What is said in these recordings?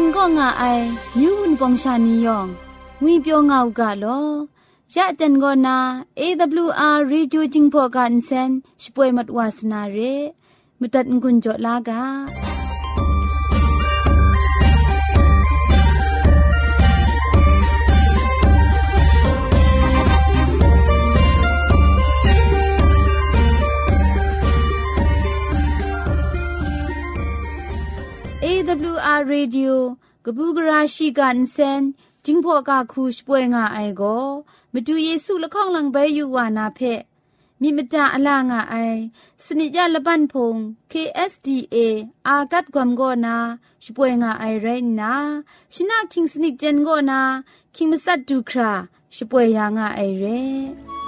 ดิงก็ง่าไอมิวนปองชานียองงุยเปียวง่าวกะลอยะเต็นก็นา AWR Radio จิงพอกันเซนช่วยมัดวาสนาเรมุตัดงุนจดลากา AWR Radio ကပူကရာရှိကန်စန်จิงพอกาคูชป่วยงาไอโกมาดูเยซูละข้องหลังใบยูวานาเพมีมจาอลางาไอสนิยาละบันพง KSDA อากัดกวมโกนาช่วยงาไอเรนนาชนะคิงสนิจเจนโกนาคิงมัสัดดูคราช่วยยางาไอเร่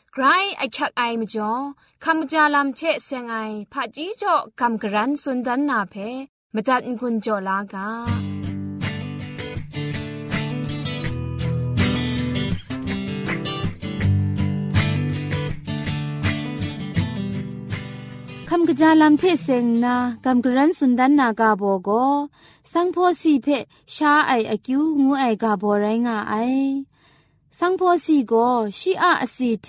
ใครไอคักไอมจ่อคำจาลามเชะเซงไอผาจีจ่อคำกรันสุนดันนาเพมตัดกุญจ่อลากาคำกระจาลำเทเซงนาคำกระรันสุดดันนากาโบโกสังพอสีเพชาไออคิวงูไอกาโบไรงาไอสังพอสีก็ชีอาอสีเท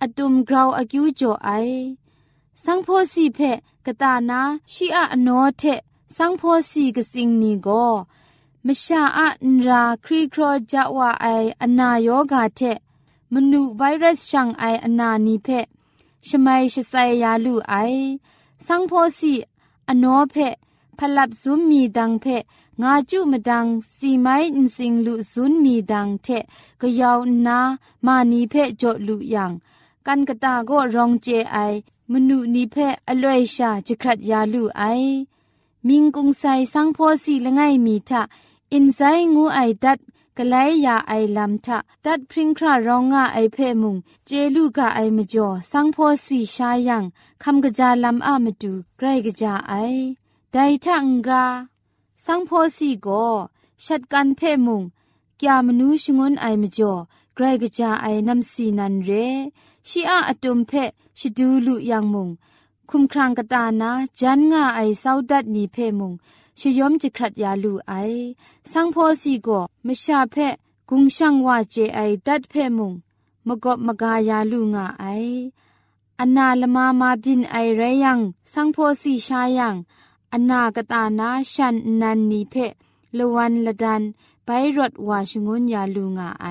อตุมกราวอากิวจ่อไอสังพอสีเพกตานาชีอาอนอเทสังพอสีกสิงนี้ก็มชาอันราครีครอจะว่าไออนายกาเทมนูไวรัสช่างไออนานีเพชมัยชไซยาลูไอสังพอสีอนอเพพลับซุมมีดังเพงาจูมดังสีไม้ินสิงลุซุนมีดังเทก็ยาวนามานีเพจจดลุยังกันกะตาก็รองเจไอมนุนีเพอลวยชาจะครัดยาลุไอมิงกุงไซสังพอสีละไงมีทะอินไซงูไอดัดกะไลยาไอลำทะดัดพริงครารองงาไอเพมุงเจลูกะไอมจ่อสังพอสีชายังคำกะจาลำอามดูใกรกะจาไอไดทังกาสังพอสีก็ชัดกันเพ่มุงกยามนูชงนไอมจ่อไกรกะจาไอนำสีนันเรชีอาอตุมเพ่ชิดูลุยังมุงคุมครางกตานาจันงาไอเศร้าดัดนีเพ่มุงชยอมจิครัดยาลูไอสังพอสีก็มชาเพ่กุงช่างว่าเจไอดัดเพ่มุงมกบมกายาลูงาไออนาลมามาบินไอไรยังสังพอสีชายังอนากตานาชันนันนีเพละวันละดัน ไปรถวาชงุนยาลุงาไอ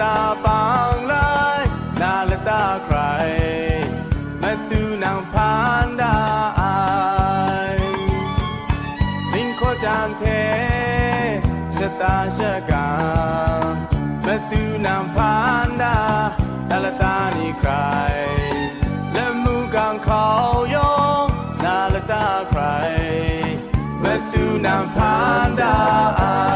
ตาปางลายนาลตาใครมาตูนางพานดาอายลิงโคจานเทชะตาชะกามาตูนางพานดานาลตานี่ใครและมูกังเขายองนาลตาใครมาตูนางพานดาอาย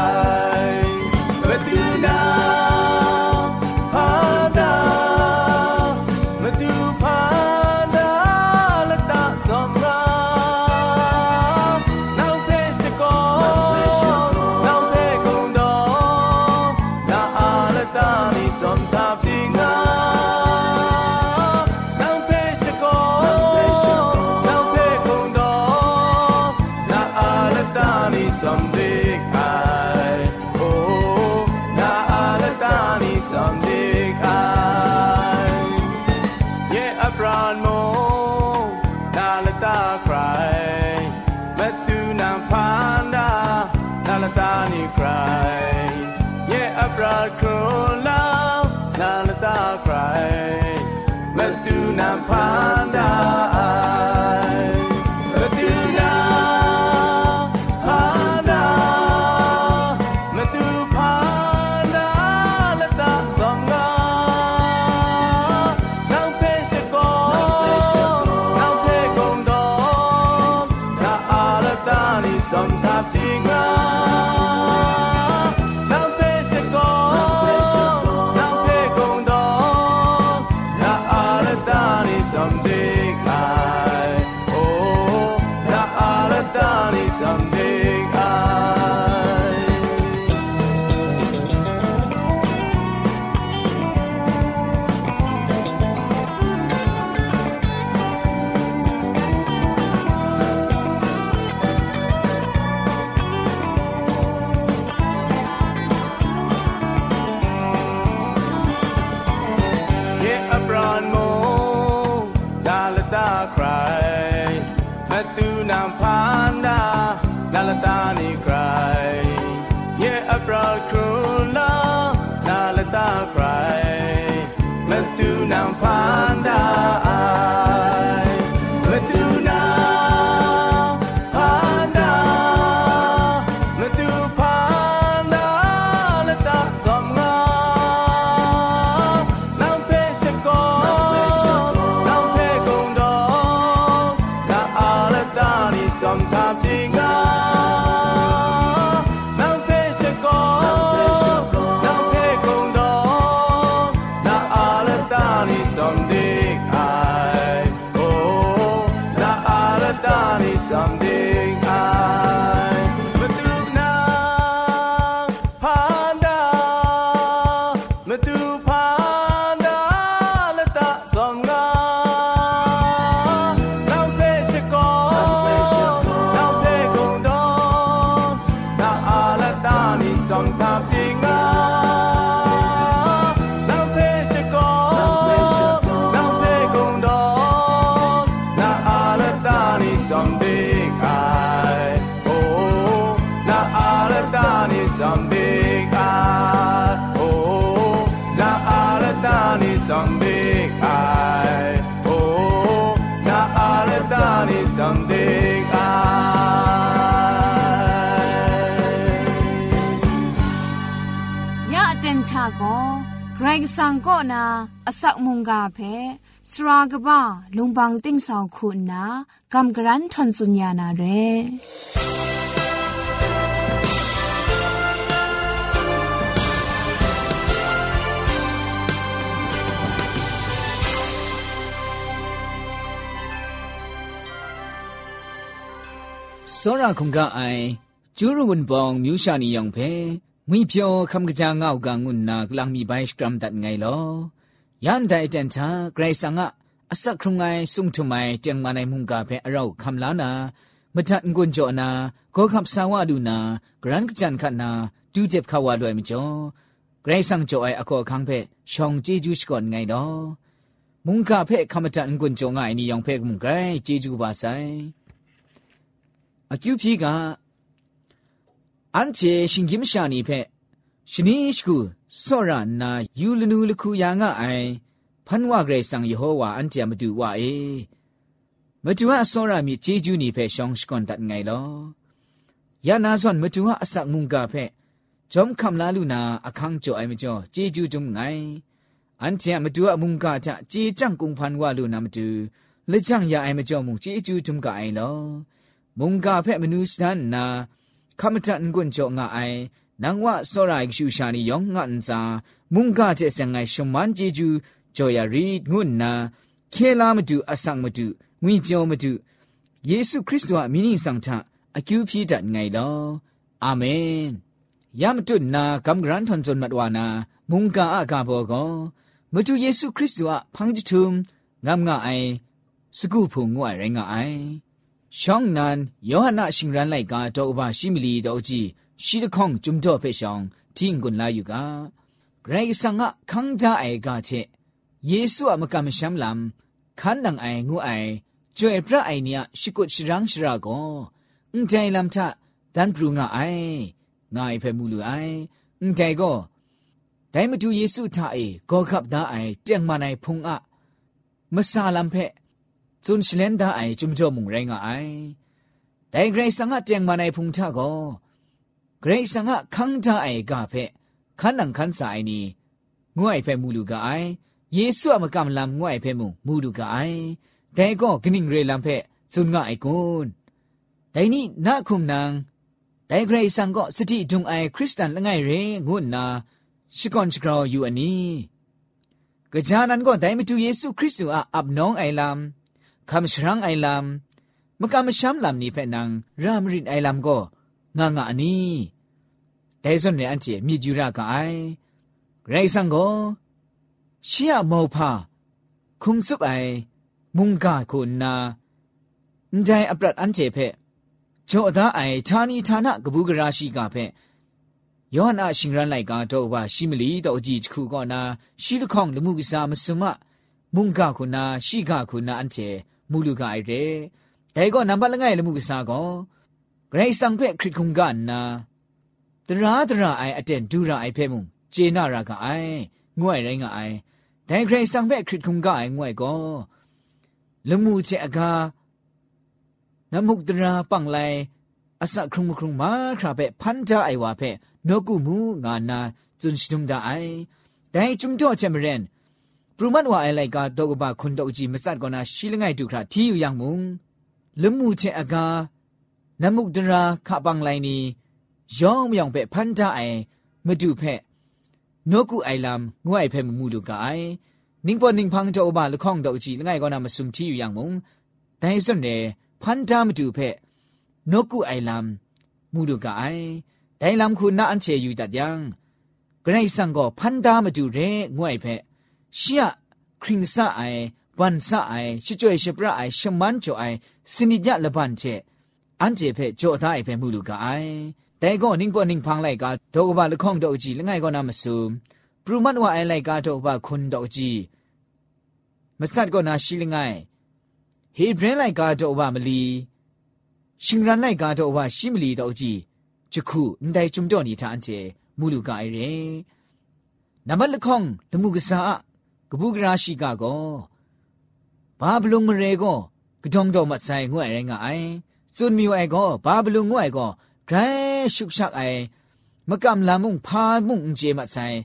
ง่ายสังก็นาอสักมุงกาเพสรากบ้าลุงบังติ้งสองคุณนากำกรันทนสุญญานาเรစောရခုံကအိုင်ကျူးရဝန်ပောင်မြူးရှာနီယောင်ဖဲငွေပြောခမ်ကကြငောက်ကငုနာကလန်မီဘိုင်စကရမ်ဒတ်ငိုင်လောယန်ဒိုင်တန်ချာဂရိတ်ဆန်ကအစက်ခုံငိုင်ဆုံထုမိုင်တင်မနိုင်မှုန်ကဖဲအရောက်ခမ်လာနာမတန်ကွန်ကြောနာကောခပ်ဆာဝဒူနာဂရန်ကကြန်ခနာတူးချက်ခဝလွယ်မကျော်ဂရိတ်ဆန်ကြောအခေါ်ခန်းဖဲရှောင်းဂျေဂျူးစကွန်ငိုင်တော့มุงกาเพ่คำจันกุนจงไงนี่ยองเพ่กุมไกเจจูบาไซอากิวพีกาอันเจชิงกิมชานีเพชนิชกูสรานายูลนูลคูยางะไอพันว่าเกรซังยโฮวาอันเจมาดูว่าเอมาดูว่าสรามีเจจูนีเพชองสกอนตัดไงลอยานาซอนมาดูว่าอสักมุงกาเพจอมคำลาลูนาอคังจ่อไอมาจ่อเจจูจงไงอันเจมาดูว่ามุงกาจะเจจังกุงพันว่าลูนามาดูและจังยาไอมาจ่อมุงเจจูจงกาไอลอมุงกาเพมนูสดานนาခမတန်ကွန်ကြောငါအိုင်နန်ဝဆောရိုင်ရှူရှာနီယောငန်စာမုန်ကာတဲ့ဆန်ငိုင်ရှမန်ဂျီဂျူဂျော်ယာရီငွန်းနာခဲလာမတူအဆောင်မတူငွင့်ပြောမတူယေရှုခရစ်တော်အမင်းင်းဆောင်ထအကျူးပြည့်တတ်ငိုင်လောအာမင်ယမတုနာကမ်ဂရန်ထွန်ဇွန်မတ်ဝါနာမုန်ကာအကဘောကောမတူယေရှုခရစ်တော်ဖန်ဂျီထုမ်ငမ်ငါအိုင်စကူဖုံငွိုင်ရငါအိုင်ရှောင်းနန်ယောဟနာရှင်ရန်လိုက်ကတော့ဥပရှိမီလီတော့ကြည့်ရှိတခေါင်ဂျုံတော့ဖေရှောင်းတင်းကွန်လာယူကဂရိဆန်ကခန်းကြအိုင်ကချက်ယေရှုအမကမရှမ်လမ်ခန်းနန်အိုင်ငူအိုင်ကျွေပရအိုင်နီယရှိကုတ်ရှရန်ရှရာကိုအန်တိုင်လမ်ထဒန်ပရူငါအိုင်ငါအိဖဲမူလူအိုင်အန်တိုင်ကိုဒိုင်မတူယေရှုထအေဂေါ်ခပ်ဒါအိုင်တက်မနိုင်ဖုံအမဆာလမ်ဖက်จุนชเลนดาไอจุมโจมุงเรงไอแต่เกรสังะเจียงมาในพุงทาก็เกรสังะคังทาไอกาเพคันนังคันสายนี้งวยเพมูลูกาไอเยซูอมกำลำง่วยเพมูมูลูกาไอแต่ก็กนิ่งเรลำเพจุนง่ายกุนแต่นี่นาคุมนางแต่เกรสังก็สติจุงไอคริสตันละไงเรงุนนาชิกอนชกรออยู่อันนี้กะจานันก็ได้ไม่จูเยซูคริสต์อะอับน้องไอลำคำชรังไอลำมกามช้ำลำนี้เป็นนางรามรินไอลำก็งางอันนี้แต่ส่วนเนี่ยอันเจมีจุรากไอไรสังก็เชียมอพาคุมสุบไอมุงกาคุณนาใจอปรัดอันเจเพโจอดาไอทานีทานะกบูกราชีกาเพယောဟန်အရှင်ရန်လိုက်ကတော့ဘာရှိမလီတော့အကြည့်ခုကောနာရှိလခေါင်လူမှုကစားမစုံမမုန်ကခုနာရှိကခုနာအန်ကျေမူလူကအိုက်တဲ့ဒါကောနံပါတ်လငယ်လမှုကစားကောဂရိတ်ဆံဖက်ခရစ်ကုံကနာတရာတရာအိုင်အတန်ဒူရာအိုင်ဖဲမှုဂျေနာရာကအိုင်ငွဲ့ရိုင်းကအိုင်ဒိုင်ဂရိတ်ဆံဖက်ခရစ်ကုံကအိုင်ငွဲ့ကောလမှုချေအကားနမုတ်တရာပန့်လိုက်အစခရုံခရုံမာခရာပဲဖန်တာအိုင်ဝါဖဲနော့ကုမူငါနာဇွန်ရှုံဒါအိုင်ဒိုင်ဂျုံတော့ချေမရန်รูมันว่าอะไรก็ดกบะคนดกจีไม่สัตก่อนนะชิลง่ายดูครับที่อยู่อย่างมุงลมูเชอากานมุกดราขบังไลนีย่อมย่องเปพันธะไอมาดูเพะนกูไอลำงวยเพะมูดูกายนิ่งปอนิ่งพังจะอบาละข้องดอกจีง่ายก็นามาซุมที่อยู่อย่างมุงแต่ส่วนเนพันธะมาดูเพะนกูไอลำมูดูกายแต่ลำคุณน่าอันเชยอยู่ตัดยังไกรสังก็พันธะมาดูเร่งวยเพะရှီယခရင်ဆာအိုင်ဝန်ဆာအိုင်ရှီကျွေရှပရအိုင်ရှမန်ချိုအိုင်စနိညလဘန်ချေအန်ကျေဖဲကြောသားအိုင်ဖဲမှုလူကအိုင်တဲကောနင်းပေါ်နင်းဖန်းလိုက်ကဒေါကဘလခေါန့်တော့ကြည့်လငိုင်ကောနာမဆူပရမတ်ဝအိုင်လိုက်ကတော့ဘခွန်တော့ကြည့်မဆတ်ကောနာရှိလငိုင်ဟေဘရင်လိုက်ကတော့ဘမလီရှင်ရန်လိုက်ကတော့ဘရှိမလီတော့ကြည့်ချခုအန်တိုင်ကျုံတော့နေတာအန်ကျေမူလူကအိုင်ရင်နမလခေါန့်လမှုကစားကပုဂရာရှိကကောဘာဘလုံမရေကောကဒုံတော့မဆိုင်ငွဲ့ရင်ကအိုင်စွန်မီဝဲကောဘာဘလုံငွဲ့ကောဂရဲရှုရှက်အိုင်မကမ်လာမုန်ဖာမုန်ဂျေမဆိုင်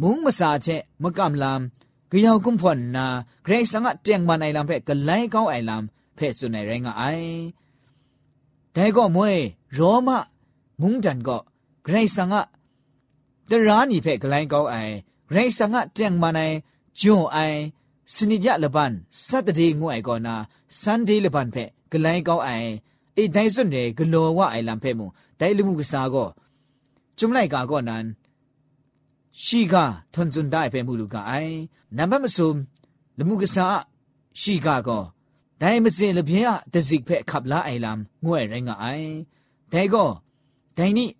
မုန်မစာချက်မကမ်လာကယောက်ကွန်ဖွန်နာဂရိတ်စငါတຽງမနိုင်လမ်ဖက်ကလိုင်းကောင်းအိုင်လမ်ဖက်စွနေရငါအိုင်ဒဲကောမွေရောမမုန်တန်ကောဂရိတ်စငါတရာနီဖက်ကလိုင်းကောင်းအိုင်ရိုင်းစငါတຽງမနိုင်ဂျွန်အိုင်စနိယလဘန်စတ်တေငွအိုင်ကောနာဆန်ဒေးလဘန်ဖက်ဂလိုင်းကောက်အိုင်အိဒိုင်စွန်ရဲဂလောဝအိုင်လမ်ဖက်မူဒိုင်လူမှုကစားကောจุมไลกาก็นั้นชีกาทนจนได้เป็นมูลูกาไอนับมาสุมละมุกษาชีกาก็ได้มาเสียละเพียตะสิกเพขับลาไอลำงวยไรงาไอแต่ก็แต่นี่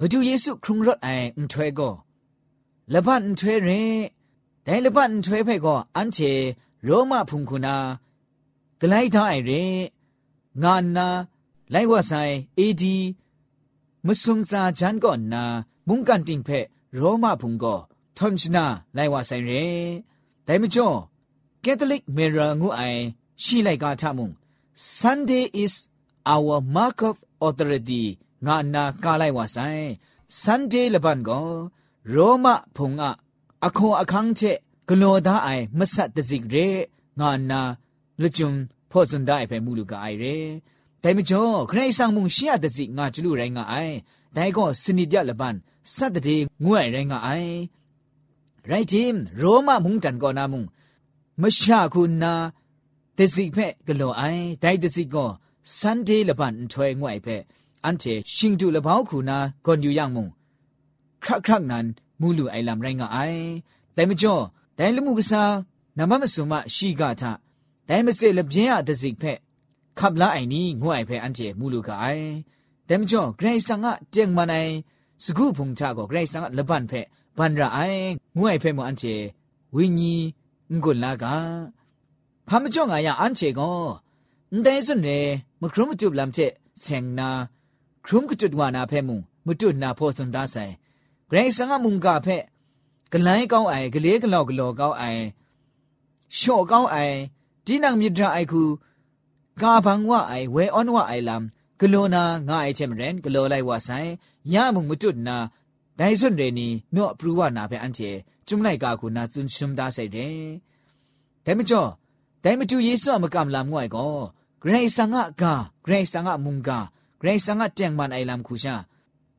มาดูเยซูครุงรถไออุ้งถวยก็ละพันถวยเรแต่ละพันถวยเพ่ก็อันเชโรมาพุงคุณากไลท่าไอเรงานนาไลว่าไซเอดีမဆုံစာချန်ကောနာမုန်ကန်တင်ဖဲရောမဘုံကောထွန်ချနာလိုက်ဝဆိုင်ရဲဒိုင်မကျော်ကက်သလစ်မေရာငုအိုင်ရှိလိုက်ကာထမုန် Sunday is our mark of authority ငါနာကားလိုက်ဝဆိုင် Sunday လပန်ကောရောမဖုံကအခွန်အခန်းချေဂလောသားအိုင်မဆတ်တစိကရေငါနာလကျွန်းဖောစန်ဒိုင်ဖေမူလူကအိုင်ရေတိုင်မကျော်ခရိုင်ဆောင်မှုရှီယတစိငါကျလူရိုင်းငါအိုင်ဒိုင်ကောစနိပြလပန်ဆတ်တဲ့ငွဲ့ရိုင်းငါအိုင်ရိုက်ဂျင်ရောမမုန်တန်ကောနာမုန်မရှာခုနာတစိဖက်ဂလောအိုင်ဒိုင်တစိကောဆန်ဒေးလပန်ထွဲငွဲ့ဖက်အန်ချေရှင်တူလဘောက်ခုနာဂွန်ယူယံမုန်ခရခရนั้นမူလူအိုင်လမ်ရိုင်းကအိုင်တိုင်မကျော်တိုင်လူမှုကစားနမမစုမရှိကထတိုင်မစစ်လပြင်းရတစိဖက်ခပ်လာအိုင်နီငွအိုင်ဖဲအန်တီမူလူကအိုင်တိုင်မကျော်ဂရိတ်ဆန်ကတຽງမနိုင်စကုဖုန်ချကိုဂရိတ်ဆန်ကလပန်ဖက်ဘန်ရအိုင်ငွအိုင်ဖဲမအန်တီဝိညာဉ်ငုလာကဖမကျော်ငါရအန်တီကောတိုင်စွနေမခရုမတုပလမ်ချက်ဆင်နာခရုမကတုဒဝနာဖဲမူမတုနာဖောစန်ဒါဆိုင်ဂရိစငါမုန်ကဖက်ဂလိုင်းကောင်းအိုင်ဂလေးကလောက်ဂလောကောင်းအိုင်ရှော့ကောင်းအိုင်ဒီနံမြစ်ဒအိုင်ခုကာဘန်ဝအိုင်ဝဲအွန်ဝအိုင်လမ်ဂလောနာငါအိုင်ချက်မရန်ဂလောလိုက်ဝဆိုင်ရမုန်မတွတ်နာဒိုင်စွန်ရေနီနော့ပရူဝနာဖက်အန်တီจุมไลกากูนาจุนชุมดาใส่เดแต่ไม่จ่อแต่ไม่จูเยซูมากำลามง่วยก็เกรงสังะกาเกรงสังะมุงกาเกรงสังะแจงมันไอลามคูชา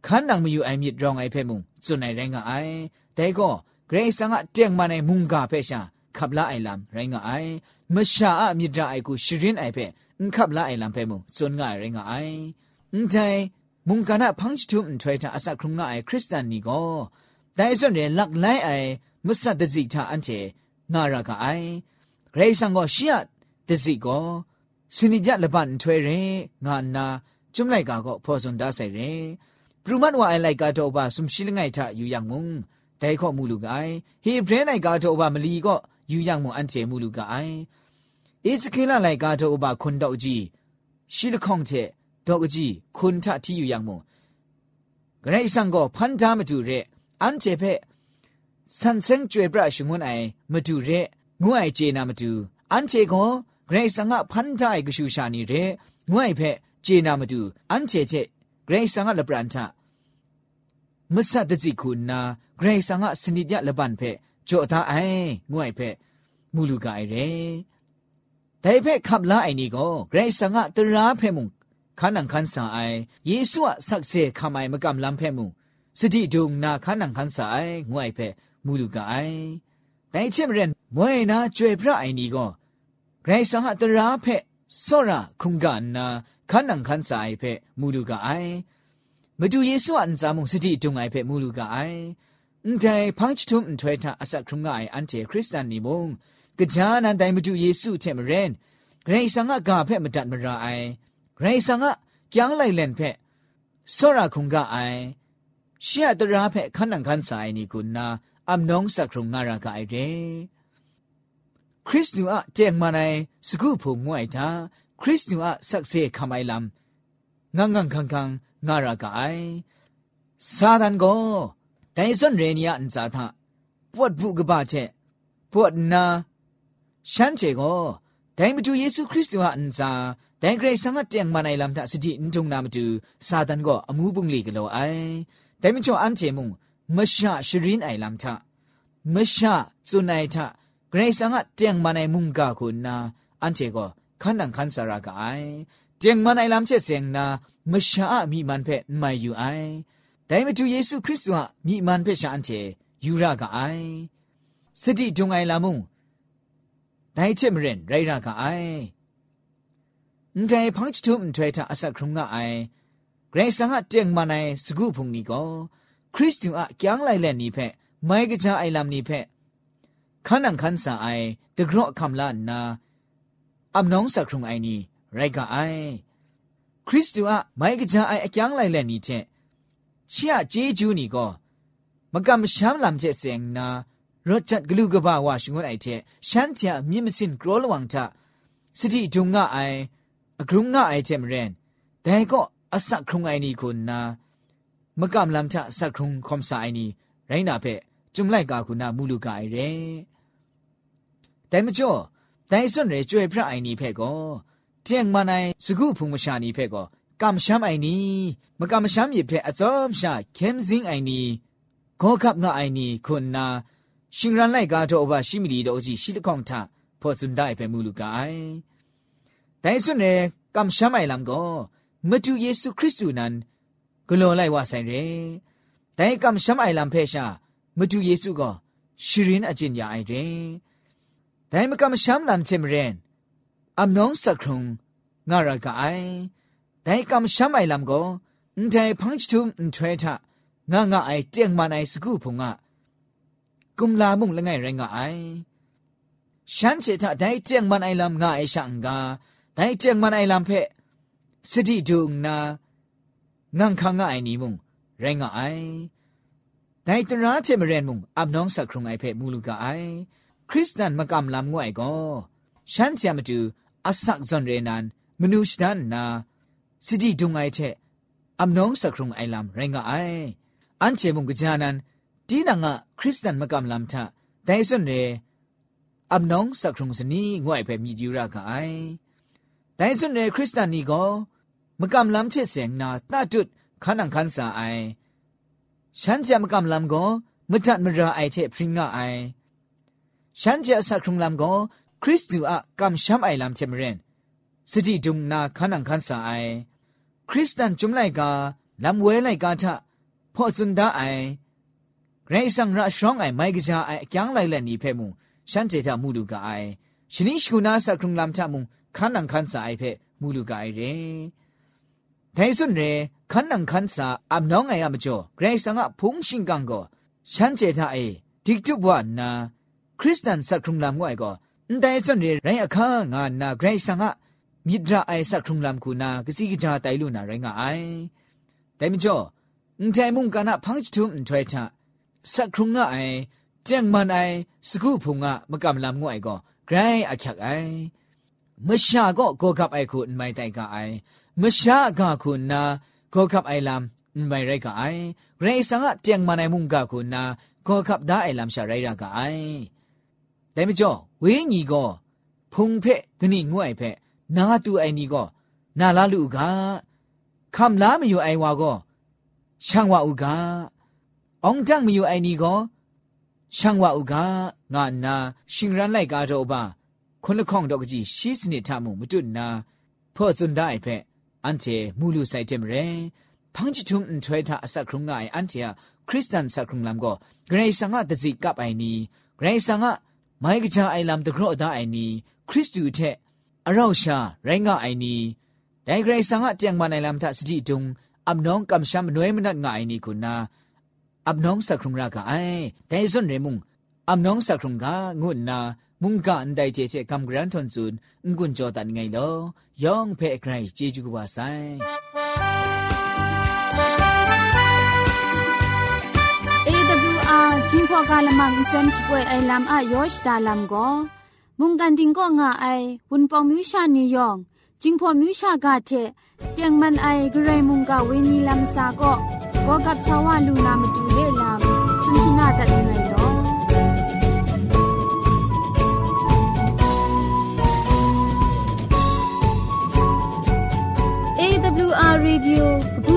ခန်းနံမယူအိုင်မြစ်ရောင်းအိုင်ဖဲမှုစွန်နိုင်ရိုင်းကအိုင်ဒဲကောဂရိစံကတຽງမနိုင်မုန်ကဖဲရှာခပ်လာအိုင်လမ်ရိုင်းကအိုင်မရှာအမြစ်ဒအိုင်ကိုရှရင်အိုင်ဖဲအန်ခပ်လာအိုင်လမ်ဖဲမှုစွန်ငါရိုင်းကအိုင်အန်တိုင်မုန်ကနာဖန့်ချုံထွေတာအစခရုံငါအိုင်ခရစ်စတန်နီကောဒိုင်စွန်ရဲလက်လိုင်းအိုင်မဆတ်တစီတာအန်တေငါရကအိုင်ဂရိစံကရှီယတစီကောစနိကြလပန်ထွေရင်ငါနာကျွမ်လိုက်ကာကောဖော်စွန်ဒါဆိုင်ရင်กรุมันว่าไอไลกาโตบาสุมชิลไงทะอยู่อย่างมุงแต่ข้อมูลูกไอเฮเบรนไลกาโตบามลีก็อยู่อย่างมุงอันเจมูลูกไออิสเคลาไลกาโตบาคนดอกจีชิลคองเทดอกจีคนทะที่อยู่อย่างมุงกระไรสังก็พันธามาดูเรอันเจเพสันเซงจวยประชงวนไอมาดูเรงวยเจนามาดูอันเจก็กรสังะพันธายกชูชานีเรงวยเพเจนามาดูอันเจเจกรสังะละปรันทะမဆတ်တစီခုနာဂရေဆာငါစနိညလဘန်ဖဲကြောသားအိုင်ငွိုင်ဖဲမူလူကအိုင်ရဲတိုင်ဖဲခပ်လာအိုင်နီကိုဂရေဆာငါတရာဖဲမုန်ခါနန်ခန်ဆာအိုင်ယေဆုအဆက်စေခမိုင်မကမ်လမ်ဖဲမုန်စတိဒုံနာခါနန်ခန်ဆာအိုင်ငွိုင်ဖဲမူလူကအိုင်တိုင်ချင်မရင်မွေနာကျွေဖရအိုင်နီကိုဂရေဆာငါတရာဖဲစောရာခုန်ကနာခါနန်ခန်ဆာအိုင်ဖဲမူလူကအိုင်မတူယေဆုအန်ဇာမုံစတိတုံငိုင်ဖဲမူလူကအိုင်အန်တိုင်ဖန့်ချထုံထွဲတာအဆက်ခုံငိုင်အန်တေခရစ်စတန်နီမုံကြာနန်တိုင်မတူယေဆုချက်မရင်ဂရိဆန်ကကဖက်မတတ်မရာအိုင်ဂရိဆန်ကကြံလိုက်လန်ဖက်စောရခုံကအိုင်ရှေ့တရာဖက်ခန္ဓာခန်းဆိုင်နီကုနာအမ်နုံစခုံငါရကအိုင်တဲ့ခရစ်တူအတဲ့မနိုင်စကုဖို့ငွိုက်တာခရစ်တူအဆက်စေခမိုင်လမ်ငငန်ခံခံငါရကအိုင်စာဒန်ကိုတိုင်စွန်ရေနီယန်ဇာသပွတ်ဘူးကပါချက်ပွတ်နာရှမ်းချေကိုဒိုင်မတူယေရှုခရစ်တုဟာအန်ဇာဒိုင်ဂရိတ်ဆမတ်တန်မနိုင်လမ်တာစတိအန်တုံနာမတူစာဒန်ကိုအမှုပုန်လီကလောအိုင်ဒိုင်မချောအန်ချေမုံမရှာရှရင်အိုင်လမ်တာမရှာဇွန်နိုင်တာဂရိတ်ဆမတ်တန်မနိုင်မုံကခုနာအန်ချေကိုခန္ဒန်ခန်ဆာရာကအိုင်เจงมันไอลำเชเซงนามชามีมันเพไม่อยู่ไอแต่มาดูเยซูคริสต์ว่ามีมันเพชานเชยูรากไอสติจงไอลามุงแต่เชมเรนไรรากไอแต่พังชุมถวยทาอสักครุงไอเกรงสังเจงมันไอสกูพุงนี้ก็คริสต์อะแกงไลแลนนี้เพไม่กระจาไอลำนี้เพขันังขันสาไอตะกรอคำลานนาอับน้องสักครุงไอนี้ไรก็ไอคริสต์อะไม่กจะไออจังไลแลนี่เทเชียเจจูนี่ก็มกำช้ำลำเจเสียงนารถจัดกลูกบ่าวาชงวนไอเทฉันเทมีมสินกรอลวังทะสติจุงงะไอกรุงงะไอเทมเรนแต่ก็อสักครุงไอนี่คุณนามกำลำทะสักครุงคมสายนี่ไรนาเพจุมไลกาคุณามูลูกาไอเรแต่มจ่อแต่ส่วนเรจวยพระไอนี่เพก็เจียงมาในสกุพุงมชานีเพ่ก็กำช้ำไอนี้มากำช้ำหยิบเพ่อจอมชาเข้มซิงไอนี้ขอขับงาไอนี้คนนาชิงรันไลกาโตอบาชิมิลีโตจิชิตะคองทาพอสุนได้เพ่มูลูกไกแต่สุนเนกำช้ำไอลำก็မတူယေရှုခရစ်သူနန်ဂလွန်လိုက်ဝဆိုင်ရယ်ဒိုင်ကမ်ရှမ်အိုင်လမ်ဖေရှာမတူယေရှုကရှီရင်အကျင့်ညာအိုင်ရယ်ဒိုင်မကမ်ရှမ်လမ်ချင်ရန်อำน้องสักครุงงารากไอแต่กำช้ำไอลำก็อุ้งใจพังชุมอุ้งเททะงางาไอเจียงมาในสกูพงะกุมลามุงละไงแรงไอฉันเสถะได้เจียงมันไอลำงาไอช่างกาได้เจียงมันไอลำเพะสติดุงนา งังคังงาไอนีมุงแรงไอแต่ตระเจมเรนมุงอับน้องสักครุงไอเพะมูลูกาไอ คริสตันมากำลำงวยก็ฉันจะมาดูအဆတ်ဇွန်ရေနန်မနုရှဒန်နာစကြည်ဒုံငိုင်ချက်အမနုံစခရုံအိုင်လမ်ရင်ငါအိုင်အန်ချေမုံကကြာနန်တီနာငါခရစ်စတန်မကမ်လမ်ထဒိုင်စွန်ရေအမနုံစခရုံစနီငွိုင်ဖဲမြည်ယူရကအိုင်ဒိုင်စွန်ရေခရစ်စတန်နီကိုမကမ်လမ်ချက်စင်နာတတုတ်ခနန်ခန်စာအိုင်ฉันจะมากำลำก็มจัดมราไอเทพริงง่ายฉันจะสักครุงลำก็คริสตูอะกำช้ำไอลำเชมเรนสจิดุมนาขันังขันสาไอคริสตันจุมไลกาลำเวไลกาทะพ่อจุนดาไอเรซังระชองไอไมกิจาไอจังไลแลนีเพมุฉันเจตามูลูกาไอชนิชกุนาสักครุงลำทะมุงขันังขันสาไอเพมูลูกาไอเรไทสุนเรขันนังขันสาอับน้องไงอามจ่อเรซังอะพุงชิงกังโกฉันเจตาไอดิกจุบวานาคริสตันสักครุงลำง่อยก็န်တိုင်စွန်ရရိုင်းအခါငါနာဂရိုင်းဆန်ကမြစ်ဒရာအိုင်ဆက်ခုံလမ်ကူနာကစီကကြတိုင်လို့နာရိုင်းကအိုင်ဒိုင်မကျော်အန်တိုင်မုန်ကနာဖန့်ချွမ်ထွေချဆက်ခုံငါအိုင်ကျန်မန်အိုင်စကူဖုံငါမကမလမ်ငွိုင်ကောဂရိုင်းအချက်အိုင်မရှာကောကောကပ်အိုက်ခုမိုင်တိုင်ကအိုင်မရှာကခုနာကောကပ်အိုင်လမ်မိုင်ရိုက်ကအိုင်ရေဆန်ကတຽງမနိုင်မှုကခုနာကောကပ်ဒါအိုင်လမ်ရှာရိုက်ရာကအိုင်แต่ไม่จ่อเวญีก็พงเพะกนี่ง่วยเพะนาตูไอนี่ก็นาลาลูกาคำลาไม่อยู่ไอวาก็ช่างว่าอุกาองจังไม่อยู่ไอนี่ก็ช่างว่าอุกางานนาชิงรันไลกาโรบาคนละข้องดอกจีชีสนิทามุมจุนนาพ่อจุนได้เพะอันเจมูลูไซเจมเรพังจิตุมอันถวยทาสักครุงไงอันเจคริสตันสักครุงลำก็เกรซังะตะจิกับไอนี่เกรซังะမိုင်းကချာအိုင်လမ်တကရော့ဒါအိုင်နီခရစ်တုထက်အရောက်ရှာရိုင်းငါအိုင်နီဒိုင်ဂရိုင်ဆန်ငါတຽງမနိုင်လမ်သစတိတုံအပ်နောင်းကမ်ရှမ်နွေမနတ်ငါအိုင်နီကုနာအပ်နောင်းစခရုံရာကအိုင်ဒိုင်စွန်ရေမုံအပ်နောင်းစခရုံကငုနာမုန်ကန်ဒိုင်ချေချေကမ်ဂရန်ထွန်ဇွန်ငွန်းကြောတန်ငိုင်လောယောင်ဖဲအကရိုင်ဂျေဂျူကပါဆိုင်จิงพอกาลมังอินเซนช่วยไอลำอายอชดาลำก็มุงกันดิงก็ง่ายวุนปองมิวชานิยองจิงพอมิวชากาเทเตียงมันไอกระไรมุงกาเวนีลำซาก็ก็กับสาวาลูนามาดูเลลำสุนชนาตัดยังไงเนาะเอวอาร์รีดิโอกบู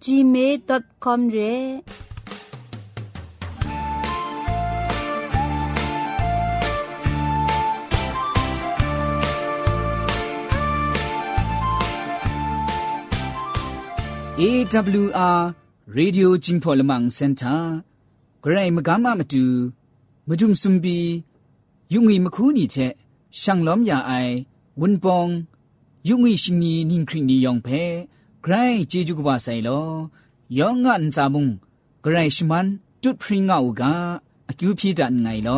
gmail.com ရဲเอวอาร์เรดิโอจิงพอลมังเซ็นเตอร์ไกรมกามามาดูมาจุมซุมบียุงอีมคูนี่เชช่างล้อมยาไอวุนปองยุงอีชิงนีนิงคริงนียองเพใครจีจุกบาไซโลยองงันซาบุงใกรชมันจุดพริงเอากาอคิวพีดันไงโล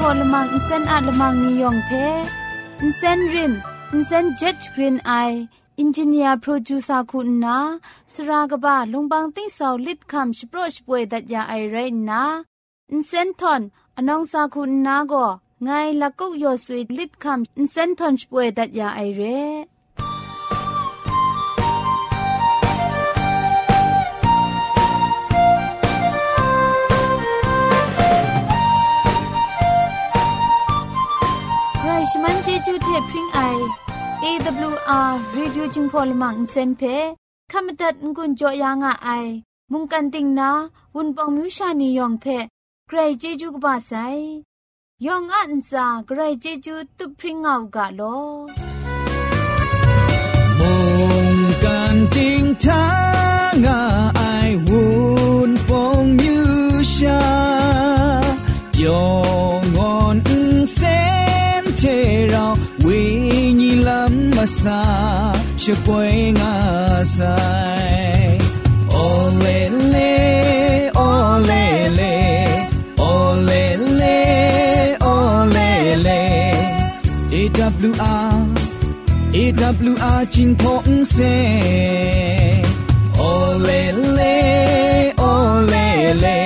พอลมังอินเซนอาลมังนิยองเพอินเซนริมอินเซนเจ็ดกรีนไออินจิเนียร์โปรดิวซาคุณนะสรากบะลงบางติ้งสาวลิดคำชโปรชป่วยดัดยาไอเรนนะอินเซนทอนอนองซาคุณนาโกไงละกุกยอสุยลิดคำอินเซนทอนชป่วยดัดยาไอเรใครชมันเจจูเทพพิงไอ AWR Radio Jingpo Lamang Insen Phe ခမတတ်ငွန်းကြောယာငါအိုင်မုန်ကန်တင်နာဝန်ပောင်မြူရှာနေယောင်ဖဲဂရိတ်ဂျေဂျူကပါဆိုင်ယောင်အန်စာဂရိတ်ဂျေဂျူသူပရင်းငေါကလောမုန်ကန်တင်ထား sa she poenga sai olele olele olele olele ewr ewr jing phong se olele olele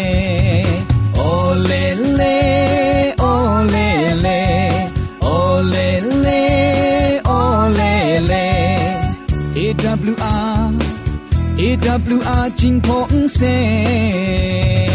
路阿金碰塞。